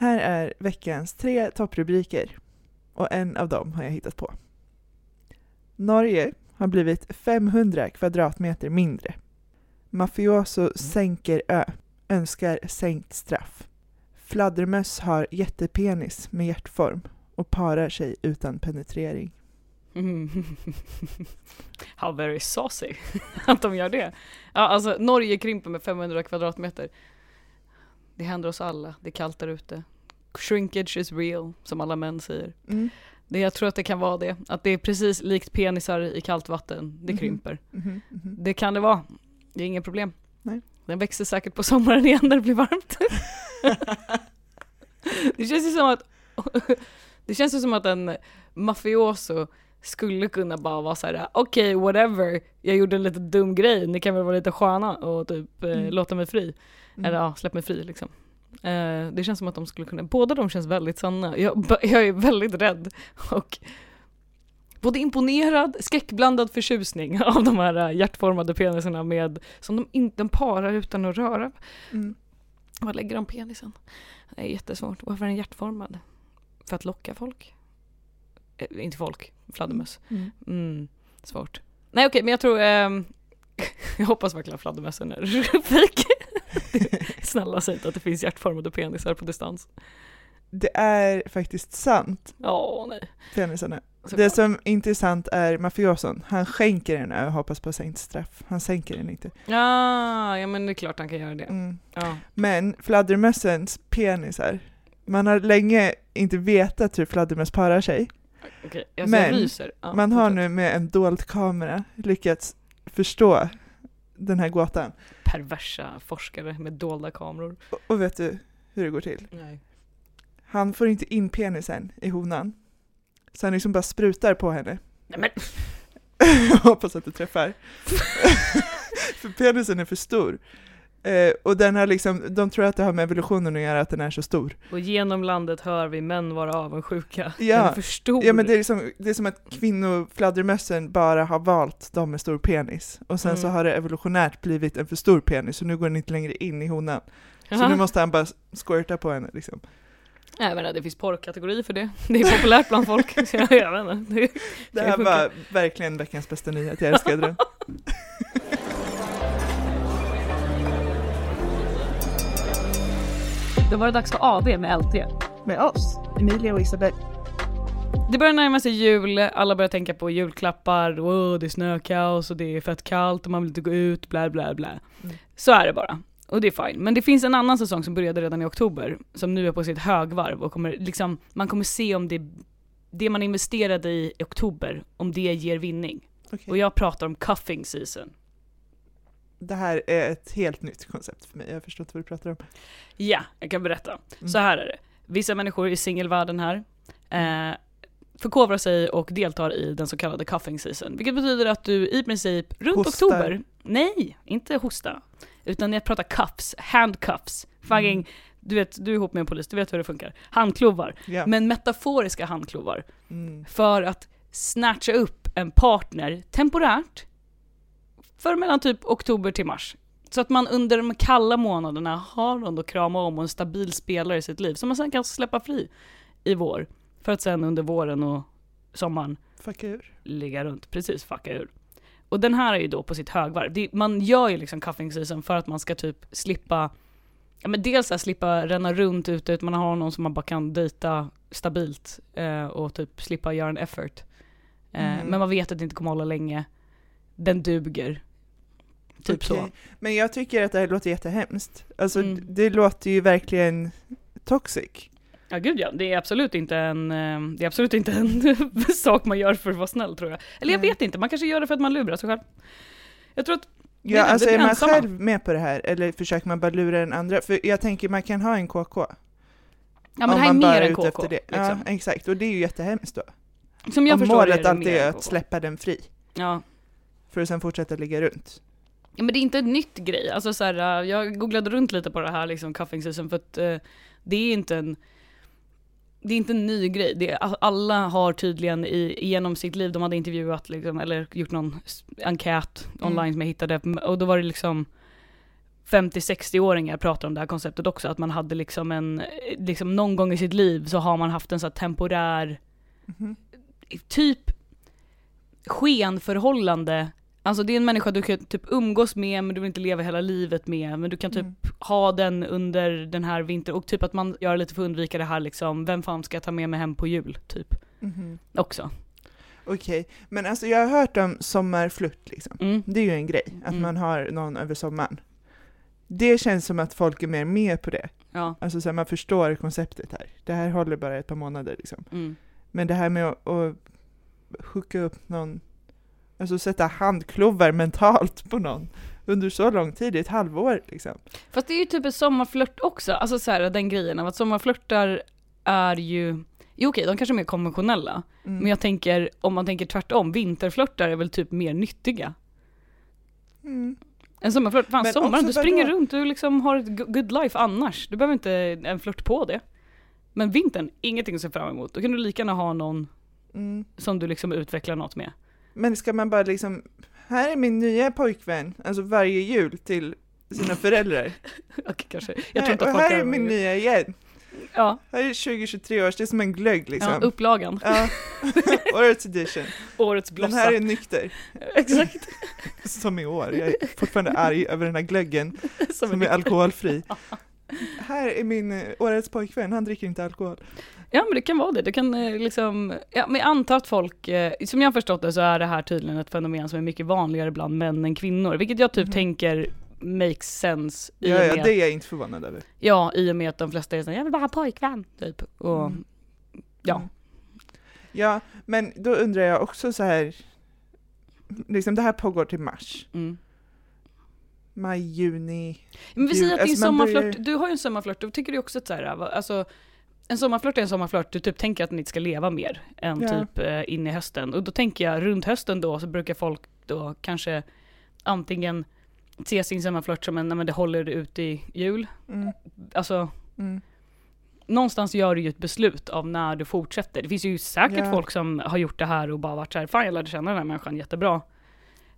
Här är veckans tre topprubriker och en av dem har jag hittat på. Norge har blivit 500 kvadratmeter mindre. Mafioso sänker ö, önskar sänkt straff. Fladdermöss har jättepenis med hjärtform och parar sig utan penetrering. Mm. How very saucy att de gör det. Ja, alltså Norge krymper med 500 kvadratmeter. Det händer oss alla, det är kallt där ute. Shrinkage is real, som alla män säger. Mm. Det, jag tror att det kan vara det, att det är precis likt penisar i kallt vatten, det Mhm. krymper. Mhm. Det kan det vara, det är inget problem. Nej. Den växer säkert på sommaren igen när det blir varmt. det känns ju som att det känns ju som att en mafioso skulle kunna bara vara såhär, okej whatever, jag gjorde en lite dum grej, ni kan väl vara lite sköna och typ eh, Mm. låta mig fri. Mm. Eller ja, släpp mig fri liksom. Eh, det känns som att de skulle kunna, båda de känns väldigt sanna. Jag, jag är väldigt rädd och både imponerad, skräckblandad förtjusning av de här eh, hjärtformade penisarna med, som de inte parar utan att röra. Mm. Var lägger de penisen? Det är jättesvårt. Varför är den hjärtformad? För att locka folk? Eh, inte folk, fladdermöss. Mm. Mm, svårt. Nej okej, men jag tror, ehm, jag hoppas verkligen att fladdermössen är fake. Snälla säg inte att det finns hjärtformade penisar på distans. Det är faktiskt sant, Åh nej. penisarna. Det som är intressant är mafioson. Han skänker den och hoppas på sänkt straff. Han sänker den inte. Ja, ja men det är klart han kan göra det. Mm. Ja. Men fladdermössens penisar. Man har länge inte vetat hur fladdermöss parar sig. Jag Men. Ja, Man har nu med en dold kamera lyckats förstå den här gåtan. Perversa forskare med dolda kameror. Och, och vet du hur det går till? Nej. Han får inte in penisen i honan. Så han liksom bara sprutar på henne. Nej men Hoppas att det träffar. för penisen är för stor. Eh, och den har liksom, de tror att det har med evolutionen att göra att den är så stor. Och genom landet hör vi män vara avundsjuka. Ja. Den är för stor. Ja men det är, liksom, det är som att kvinnofladdermössen bara har valt de med stor penis. Och sen Mm. så har det evolutionärt blivit en för stor penis, så nu går den inte längre in i honan. Så Jaha. nu måste han bara squirta på henne liksom. Jag menar, det finns porrkategori för det. Det är populärt bland folk. Så jag, jag vet inte. Det, Det här var verkligen veckans bästa nyhet, jag älskade den. Då var det dags för AV med LT. Med oss, Emilia och Isabel. Det börjar närma sig jul, alla börjar tänka på julklappar, och det är snökaos och det är fett kallt och man vill inte gå ut, bla bla bla. Mm. Så är det bara. Och det är fine. Men det finns en annan säsong som började redan i oktober, som nu är på sitt högvarv och kommer liksom, man kommer se om det, det man investerade i i oktober, om det ger vinning. Okej. Och jag pratar om cuffing season. Det här är ett helt nytt koncept för mig, jag förstår inte vad du pratar om. Ja, jag kan berätta. Mm. Så här är det. Vissa människor i singelvärlden här eh, förkovrar sig och deltar i den så kallade cuffing season. Vilket betyder att du i princip runt Hostar. oktober, nej, inte hosta. Utan jag pratar cuffs, handcuffs, fucking, Mm. du vet, du är ihop med en polis, du vet hur det funkar. Handklovar. Ja. Men metaforiska handklovar. Mm. För att snatcha upp en partner temporärt för mellan typ oktober till mars. Så att man under de kalla månaderna har någon att krama om och en stabil spelare i sitt liv som man sen kan släppa fri i vår. För att sen under våren och sommaren Fucka ur. ligga runt, precis fucka ur. Och den här är ju då på sitt högvarv. Det, man gör ju liksom cuffing season för att man ska typ slippa, ja men dels att slippa ränna runt ute, utan man har någon som man bara kan dejta stabilt eh, och typ slippa göra en effort. Eh, Mm. Men man vet att det inte kommer hålla länge. Den duger. Typ så. Okej. Men jag tycker att det här låter jättehemskt. Alltså Mm. det låter ju verkligen toxic. Ja gud ja, det är absolut inte en, eh, det är absolut inte en sak man gör för att vara snäll tror jag. Eller jag Nej. vet inte, man kanske gör det för att man lurar sig själv. Jag tror att är Ja, alltså är väldigt man ensamma. själv med på det här eller försöker man bara lura den andra? För jag tänker man kan ha en KK. Ja men om det här är man bara mer är än KK. efter det. Liksom. Ja, exakt. Och det är ju jättehemskt då. Som jag Om förstår målet är det alltid är att KK. släppa den fri. Ja. För att sen fortsätta ligga runt. Ja men det är inte en nytt grej. Alltså så här, äh, jag googlade runt lite på det här liksom cuffing season för att eh, det är inte en det är inte en ny grej. Det är, alla har tydligen i, genom sitt liv, de hade intervjuat liksom, eller gjort någon enkät Mm. online som jag hittade, och då var det liksom 50-60-åringar pratar om det här konceptet också, att man hade liksom en, liksom någon gång i sitt liv så har man haft en så temporär, Mhm. typ skenförhållande. Alltså det är en människa du kan typ umgås med men du vill inte leva hela livet med, men du kan typ Mm. ha den under den här vintern och typ att man gör lite för att undvika det här liksom, vem fan ska jag ta med mig hem på jul, typ. Mhm. Också. Okej, men alltså jag har hört om sommarflört liksom. Mm. Det är ju en grej, att Mm. man har någon över sommaren. Det känns som att folk är mer med på det. Ja. Alltså så här, man förstår konceptet här. Det här håller bara ett par månader liksom. Mm. Men det här med att, att hooka upp någon, alltså sätta handklovar mentalt på någon under så lång tid, ett halvår liksom. Fast det är ju typ en sommarflört också, alltså så här, den grejen av att sommarflörtar är ju, jo okej, de kanske är mer konventionella, Mm. men jag tänker, om man tänker tvärtom, vinterflörtar är väl typ mer nyttiga. Mm. En sommarflört, fan Men sommaren, du springer vadå? runt, du liksom har ett go- good life annars, du behöver inte en flört på det. Men vintern, ingenting att se fram emot, då kan du lika gärna ha någon Mm. som du liksom utvecklar något med. Men ska man bara liksom, här är min nya pojkvän, alltså varje jul till sina föräldrar. Okej kanske, jag tror inte och att folk här är min nya igen. Ja, Här är 2023 års, det är som en glögg liksom. ja, upplagan, Ja, årets edition. årets Den blossa. här är nykter, Exakt. som i år. Jag är fortfarande arg över den här glöggen Som som är alkoholfri. Här är min eh, årets pojkvän, han dricker inte alkohol. Ja men det kan vara det, det kan eh, liksom, ja men jag antar att folk, eh, som jag har förstått det så är det här tydligen ett fenomen som är mycket vanligare bland män än kvinnor, vilket jag typ Mhm. tänker makes sense i Ja, ja, det är jag inte förvånad över. ja, i och med att de flesta är såhär, jag vill bara ha pojkvän, typ. Och, Mm. ja. Mm. Ja, men då undrar jag också så här, liksom det här pågår till mars, Mm. Maj, juni. Men vi säger att din alltså sommarflört, du har ju en sommarflört, då tycker du också att så här, alltså en sommarflört är en sommarflört, du typ tänker att ni inte ska leva mer än Ja. typ eh, in i hösten. Och då tänker jag, runt hösten då så brukar folk då kanske antingen se sin sommarflört som en, nej men det håller ut i jul. Mm, Alltså, mm. någonstans gör du ju ett beslut av när du fortsätter. Det finns ju säkert Ja. folk som har gjort det här och bara varit så här, fan jag lärde känna den här människan jättebra.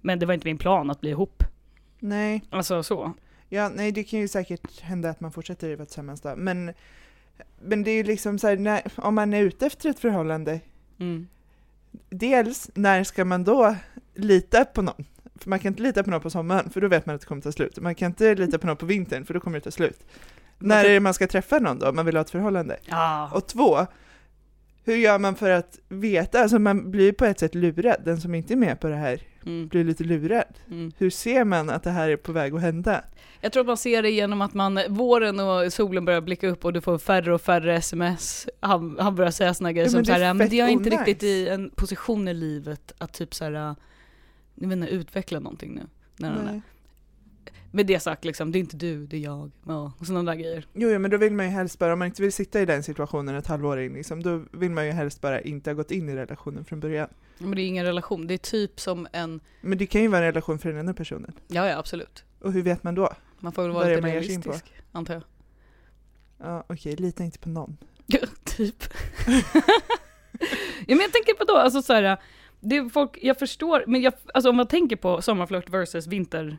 Men det var inte min plan att bli ihop. Nej, Alltså så. ja, nej, det kan ju säkert hända att man fortsätter leva tillsammans då, men, men det är ju liksom så här, när, om man är ute efter ett förhållande, Mm. dels när ska man då lita på någon? För man kan inte lita på någon på sommaren, för då vet man att det kommer ta slut. Man kan inte lita på någon på vintern, för då kommer det ta slut. När är det man ska träffa någon då, om man vill ha ett förhållande? Ja. Och två, hur gör man för att veta, alltså man blir på ett sätt lurad, den som inte är med på det här Mm. blir lite lurad. Mm. Hur ser man att det här är på väg att hända? Jag tror att man ser det genom att man, våren och solen börjar blicka upp och du får färre och färre sms. Han, han börjar säga såna grejer Ja, som såhär, men jag är inte onajs." riktigt i en position i livet att typ såhär, jag vet inte, utveckla någonting nu. Nej. Nej. Med det sagt liksom, det är inte du, det är jag. Ja, och sådana där grejer. Jo, jo, men då vill man ju helst bara, om man inte vill sitta i den situationen ett halvår in, liksom, då vill man ju helst bara inte ha gått in i relationen från början. Men det är ingen relation, det är typ som en, Men det kan ju vara en relation för den ena personen. ja ja absolut. Och hur vet man då? Man får väl vara är lite det realistisk, antar jag. Ja, okej, lita inte på någon. Ja, typ. ja men jag tänker på då, alltså såhär, det är folk, jag förstår, men jag, alltså om man tänker på sommarflört versus vintercuffing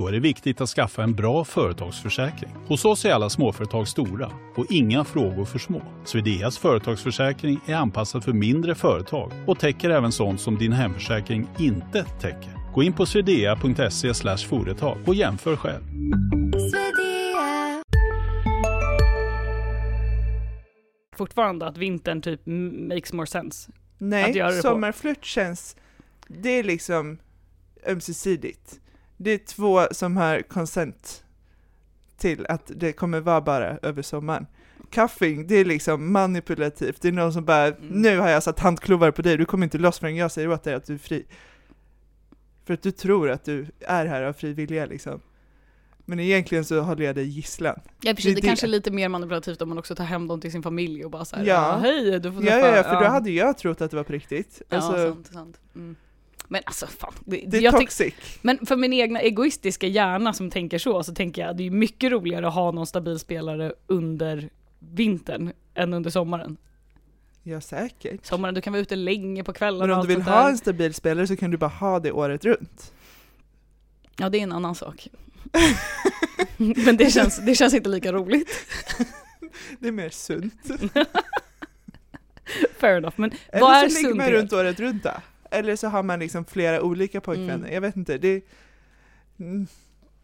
Då är det viktigt att skaffa en bra företagsförsäkring. Hos oss är alla småföretag stora och inga frågor för små. Swedeas företagsförsäkring är anpassad för mindre företag och täcker även sånt som din hemförsäkring inte täcker. Gå in på swedea.se företag och jämför själv. fortfarande att vintern typ makes more sense. Nej, sommarflört känns, det är liksom ömsesidigt. Det är två som har consent till att det kommer vara bara över sommaren. Cuffing, det är liksom manipulativt. Det är någon som bara, Mm. nu har jag satt handklovar på dig, du kommer inte loss förrän jag säger åt dig att du är fri. För att du tror att du är här av fri vilja liksom. Men egentligen så håller jag dig gisslan. Ja precis, Det det, kanske är lite mer manipulativt om man också tar hem dem till sin familj och bara såhär Ja. ja. hej du får Ja, träffa... ja, ja, för då hade jag trott att det var på riktigt. Ja, Alltså, sant, sant. Mm. Men alltså fan, det, det är toxic. men för min egna egoistiska hjärna som tänker så, så tänker jag det är mycket roligare att ha någon stabil spelare under vintern än under sommaren. Ja, säkert. Sommaren, du kan vara ute länge på kvällarna Men om du vill ha där. en stabil spelare så kan du bara ha det året runt. Ja, det är en annan sak. men det känns, det känns inte lika roligt. Det är mer sunt. Fair enough, men Eller vad är så ligger man runt året runt då. Eller så har man liksom flera olika pojkvänner. Mm. Jag vet inte. Det, mm,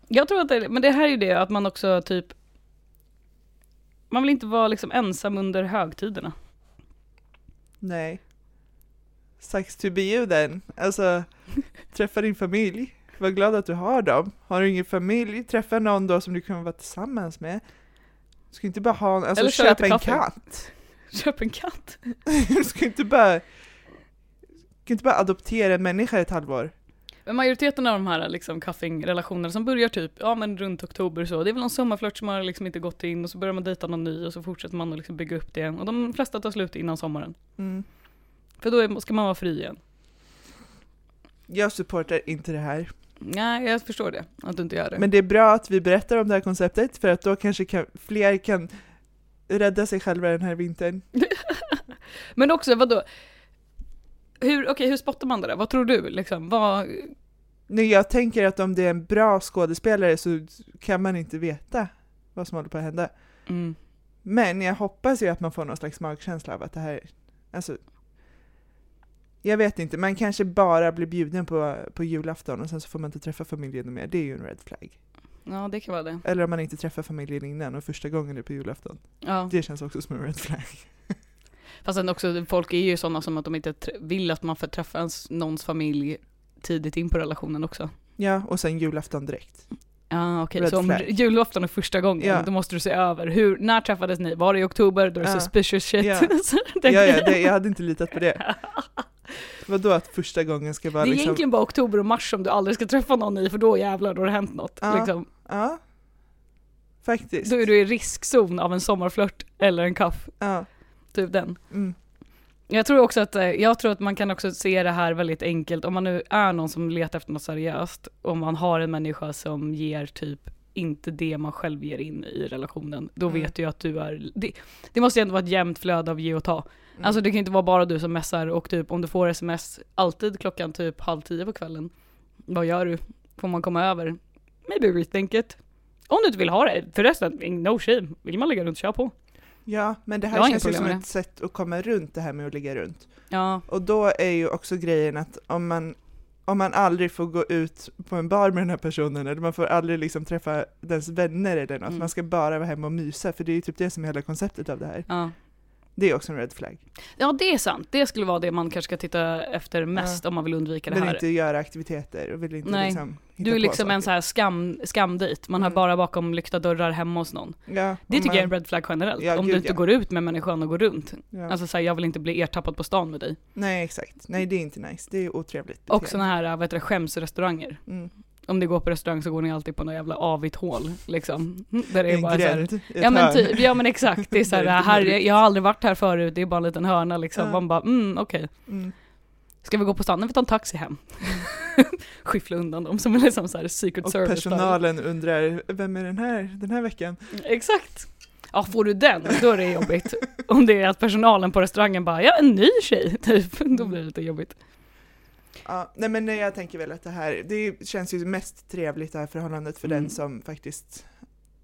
Jag tror att det, men det här är ju det att man också typ man vill inte vara liksom ensam under högtiderna. nej. Sucks to be you then. Alltså, träffa din familj. Var glad att du har dem. Har du ingen familj, träffa någon då som du kan vara tillsammans med. Du ska inte bara ha, alltså Eller köp en katt. Köp en katt. Du ska inte bara, ska inte bara adoptera en människa i ett halvår. Men majoriteten av de här liksom cuffing-relationerna som börjar typ, ja men runt oktober så, det är väl någon sommarflört som har liksom inte gått in och så börjar man dejta någon ny och så fortsätter man att liksom bygga upp det igen. Och de flesta tar slut innan sommaren. Mm. För då är, ska man vara fri igen. Jag supportar inte det här. Nej, jag förstår det, att du inte gör det. Men det är bra att vi berättar om det här konceptet för att då kanske kan, fler kan rädda sig själva den här vintern. Men också, vadå? Hur, okej, hur spottar man det där? Vad tror du liksom? Vad, Nej, jag tänker att om det är en bra skådespelare så kan man inte veta vad som håller på att hända. mm. Men jag hoppas ju att man får någon slags magkänsla av att det här, alltså jag vet inte, man kanske bara blir bjuden på, på julafton och sen så får man inte träffa familjen mer, det är ju en red flag. Ja, det kan vara det. Eller om man inte träffar familjen innan och första gången är på julafton. Ja. Det känns också som en red flag. Fast sen också, folk är ju sådana som att de inte vill att man får träffa ens, någons familj tidigt in på relationen också. Ja, och sen julafton direkt. Ja okej, Red så om flag. julafton är första gången, Ja. då måste du se över, hur, när träffades ni? Var det i oktober? Då är det Ja. suspicious shit. Ja. Ja, ja, det, jag hade inte litat på det. Vadå att första gången ska vara det är liksom... egentligen bara oktober och mars som du aldrig ska träffa någon i, för då jävlar, då har det hänt något. Ja. Liksom. Ja. Faktiskt. Då är du i riskzon av en sommarflört eller en kaff, Ja. Typ den. Mm. Jag tror också att, eh, jag tror att man kan också se det här väldigt enkelt, om man nu är någon som letar efter något seriöst, om man har en människa som ger typ inte det man själv ger in i relationen, då Mm. vet du ju att du är, det, det måste ju ändå vara ett jämnt flöde av ge och ta. Mm. Alltså det kan inte vara bara du som messar och typ om du får sms alltid klockan typ halv tio på kvällen, vad gör du? Får man komma över? Maybe rethink it. Om du inte vill ha det, förresten, no shame. Vill man lägga runt, kör på. Ja, men det här känns ju som ett sätt att komma runt det här med att ligga runt. Ja, Och då är ju också grejen att om man, om man aldrig får gå ut på en bar med den här personen, eller man får aldrig liksom träffa dens vänner eller något, Mm. man ska bara vara hemma och mysa, för det är ju typ det som är hela konceptet av det här. ja. Det är också en red flag. Ja det är sant, det skulle vara det man kanske ska titta efter mest om man vill undvika det Vill här. inte göra aktiviteter och vill inte Nej. liksom hitta Du är på liksom en saker. så här skam, skamdejt, man har Mm. bara bakom lyckta dörrar hemma hos någon. Ja, Det tycker jag är en man- red flag generellt, Ja, om gud, du inte ja. går ut med människan och går runt. ja. Alltså så här, jag vill inte bli ertappad på stan med dig. Nej exakt, nej det är inte nice, det är otrevligt. Och såna här, vad heter det, skämsrestauranger. mm. Om ni går på restaurang så går ni alltid på något jävla avigt hål liksom. Där det är en bara så här, Ja men, typ, ja men exakt, det är Det är inte här, mörkt. jag har aldrig varit här förut, det är bara en liten hörna liksom. Ja. Man bara, mm okej. Mm. Ska vi gå på stan? Nej, vi tar en taxi hem. Skyffla undan dem som en liksom så här secret Och service. personalen undrar, vem är den här den här veckan? Exakt. Ja, får du den, då är det jobbigt. Om det är att personalen på restaurangen bara, ja en ny tjej, typ. Då blir det lite jobbigt. Ja, nej men jag tänker väl att det här, det känns ju mest trevligt det här förhållandet för Mm. den som faktiskt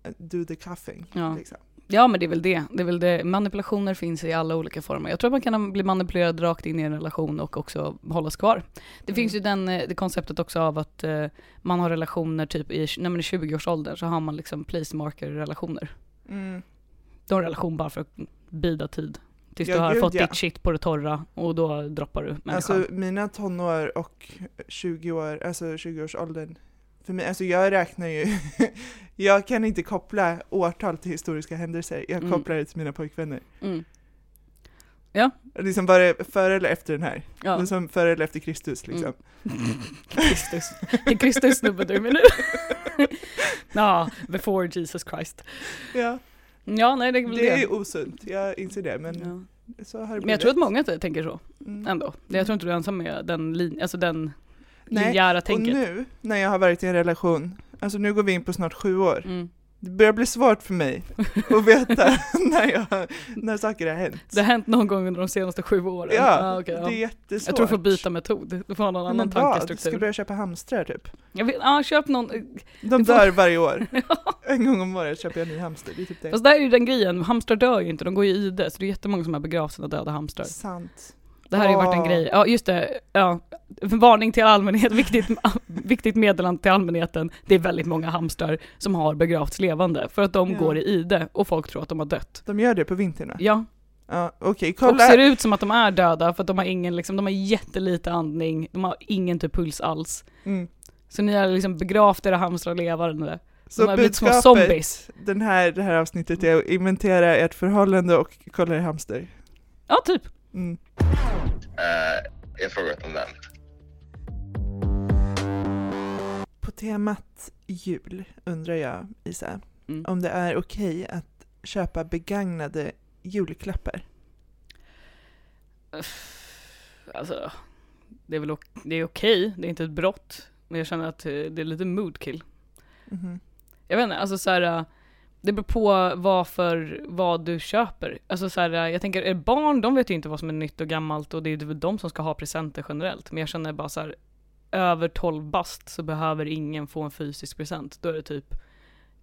eh, do the cuffing. Ja. Liksom. Ja men det är väl det. det är väl det. Manipulationer finns i alla olika former. Jag tror att man kan bli manipulerad rakt in i en relation och också hållas kvar. Det Mm. finns ju den, eh, det konceptet också av att eh, man har relationer typ i, när man är 20-årsåldern så har man liksom place marker relationer. Mm. Du har relation bara för att bida tid. Tills Ja, du har gud, fått ja. ditt shit på det torra och då droppar du människan. Alltså mina tonår och 20 år, alltså 20-årsåldern, för mig, alltså jag räknar ju, jag kan inte koppla årtal till historiska händelser, jag Mm. kopplar det till mina pojkvänner. mm. Ja. Liksom var det före eller efter den här? Ja. Liksom före eller efter Kristus liksom? Kristus. Det är Kristus snubbe du menar Ja, before Jesus Christ. Ja, Ja, nej det är det det. är osunt, jag inser det men Ja. så har det. Men jag tror att många tänker så Mm. ändå. Jag tror inte du är ensam med den, lin- alltså den Nej, linjära Och tänket. nu när jag har varit i en relation, alltså nu går vi in på snart sju år, Mm. Det börjar bli svårt för mig att veta när, jag, när saker har hänt. Det har hänt någon gång under de senaste sju åren? Ja, Ah, okej, ja. det är jättesvårt. Jag tror du får byta metod, du får ha någon annan Men vad? Ska tankestruktur. börja köpa hamstrar typ? Jag vet, ah, köp någon, De Du får- dör varje år. En gång om året köper jag en ny hamster, det är typ det. fast där är ju den grejen, hamstrar dör ju inte, de går ju i det, så det är jättemånga som har begravt sina döda hamstrar. Sant. Det här har ju varit en grej, ja just det, ja, varning till allmänhet, viktigt, viktigt meddelande till allmänheten, det är väldigt många hamstrar som har begravts levande, för att de Ja. går i ide och folk tror att de har dött. De gör det på vintern va? Ja, Ja, och kolla. ser ut som att de är döda för att de har ingen, liksom, de har jättelite andning, de har ingen typ puls alls. Mm. Så ni har liksom begravt era hamstrar levande. Så De har blivit små zombies. den här, det här avsnittet är att inventera ert förhållande och kolla er hamster. Ja, typ. Mm. Eh, jag frågar om den. På temat jul undrar jag, Isa, Mm. om det är okej att köpa begagnade julklappar? Alltså, det är väl det är okej, det är inte ett brott. Men jag känner att eh, det är lite moodkill. Mhm. Jag vet inte, alltså så här. Eh, Det beror på vad för, vad du köper. Alltså så här, eh, jag tänker, är barn, de vet ju inte vad som är nytt och gammalt och det är väl de som ska ha presenter generellt. Men jag känner bara så här, över 12 bast så behöver ingen få en fysisk present. Då är det typ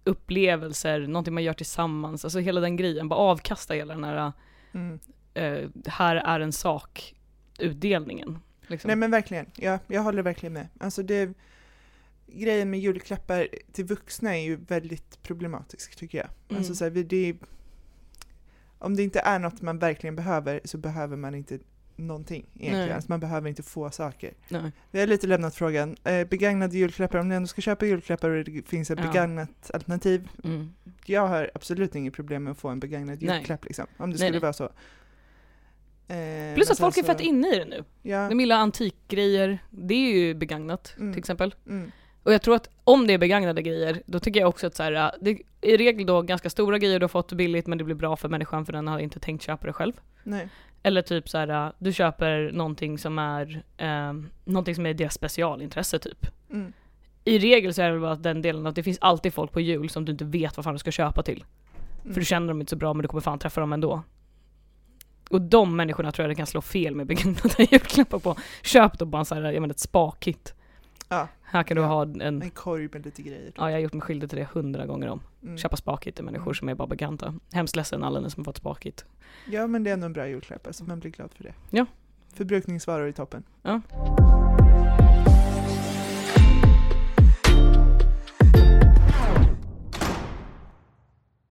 upplevelser, någonting man gör tillsammans, alltså hela den grejen. Bara avkasta hela den här, Mm. eh, här är en sak, utdelningen. Liksom. Nej men verkligen, ja, jag håller verkligen med. Alltså det, grejen med julklappar till vuxna är ju väldigt problematisk tycker jag. Mm. Alltså så här, det, om det inte är något man verkligen behöver så behöver man inte någonting egentligen. Alltså man behöver inte få saker. Nej. Vi har lite lämnat frågan. Eh, begagnade julklappar, om ni ändå ska köpa julklappar och det finns ett Ja. begagnat alternativ. Mm. Jag har absolut inget problem med att få en begagnad julklapp liksom. Om det Nej, skulle nej. vara så. Eh, Plus att folk är så- fett inne i det nu. Ja. De gillar antikgrejer, det är ju begagnat Mm. till exempel. Mm. Och jag tror att om det är begagnade grejer, då tycker jag också att så här, äh, det är i regel då ganska stora grejer du har fått billigt men det blir bra för människan för den har inte tänkt köpa det själv. Nej. Eller typ så här, äh, du köper någonting som är, eh, någonting som är deras specialintresse typ. Mm. I regel så är det väl bara den delen att det finns alltid folk på jul som du inte vet vad fan du ska köpa till. Mm. För du känner dem inte så bra men du kommer fan träffa dem ändå. Och de människorna tror jag det kan slå fel med begagnade julklappar på. Köp då bara så här, jag menar ett spakit. Ja. Här kan du Ja. ha en, En korg med lite grejer. ja jag har gjort mig skyldig till det hundra gånger om. Mm. Köpa spakit till människor Mm. som är bara bekanta. Hemskt ledsen alla ni som fått spakit. Ja men det är ändå en bra julklapp, alltså man blir glad för det. Ja. Förbrukningsvaror i toppen. Ja.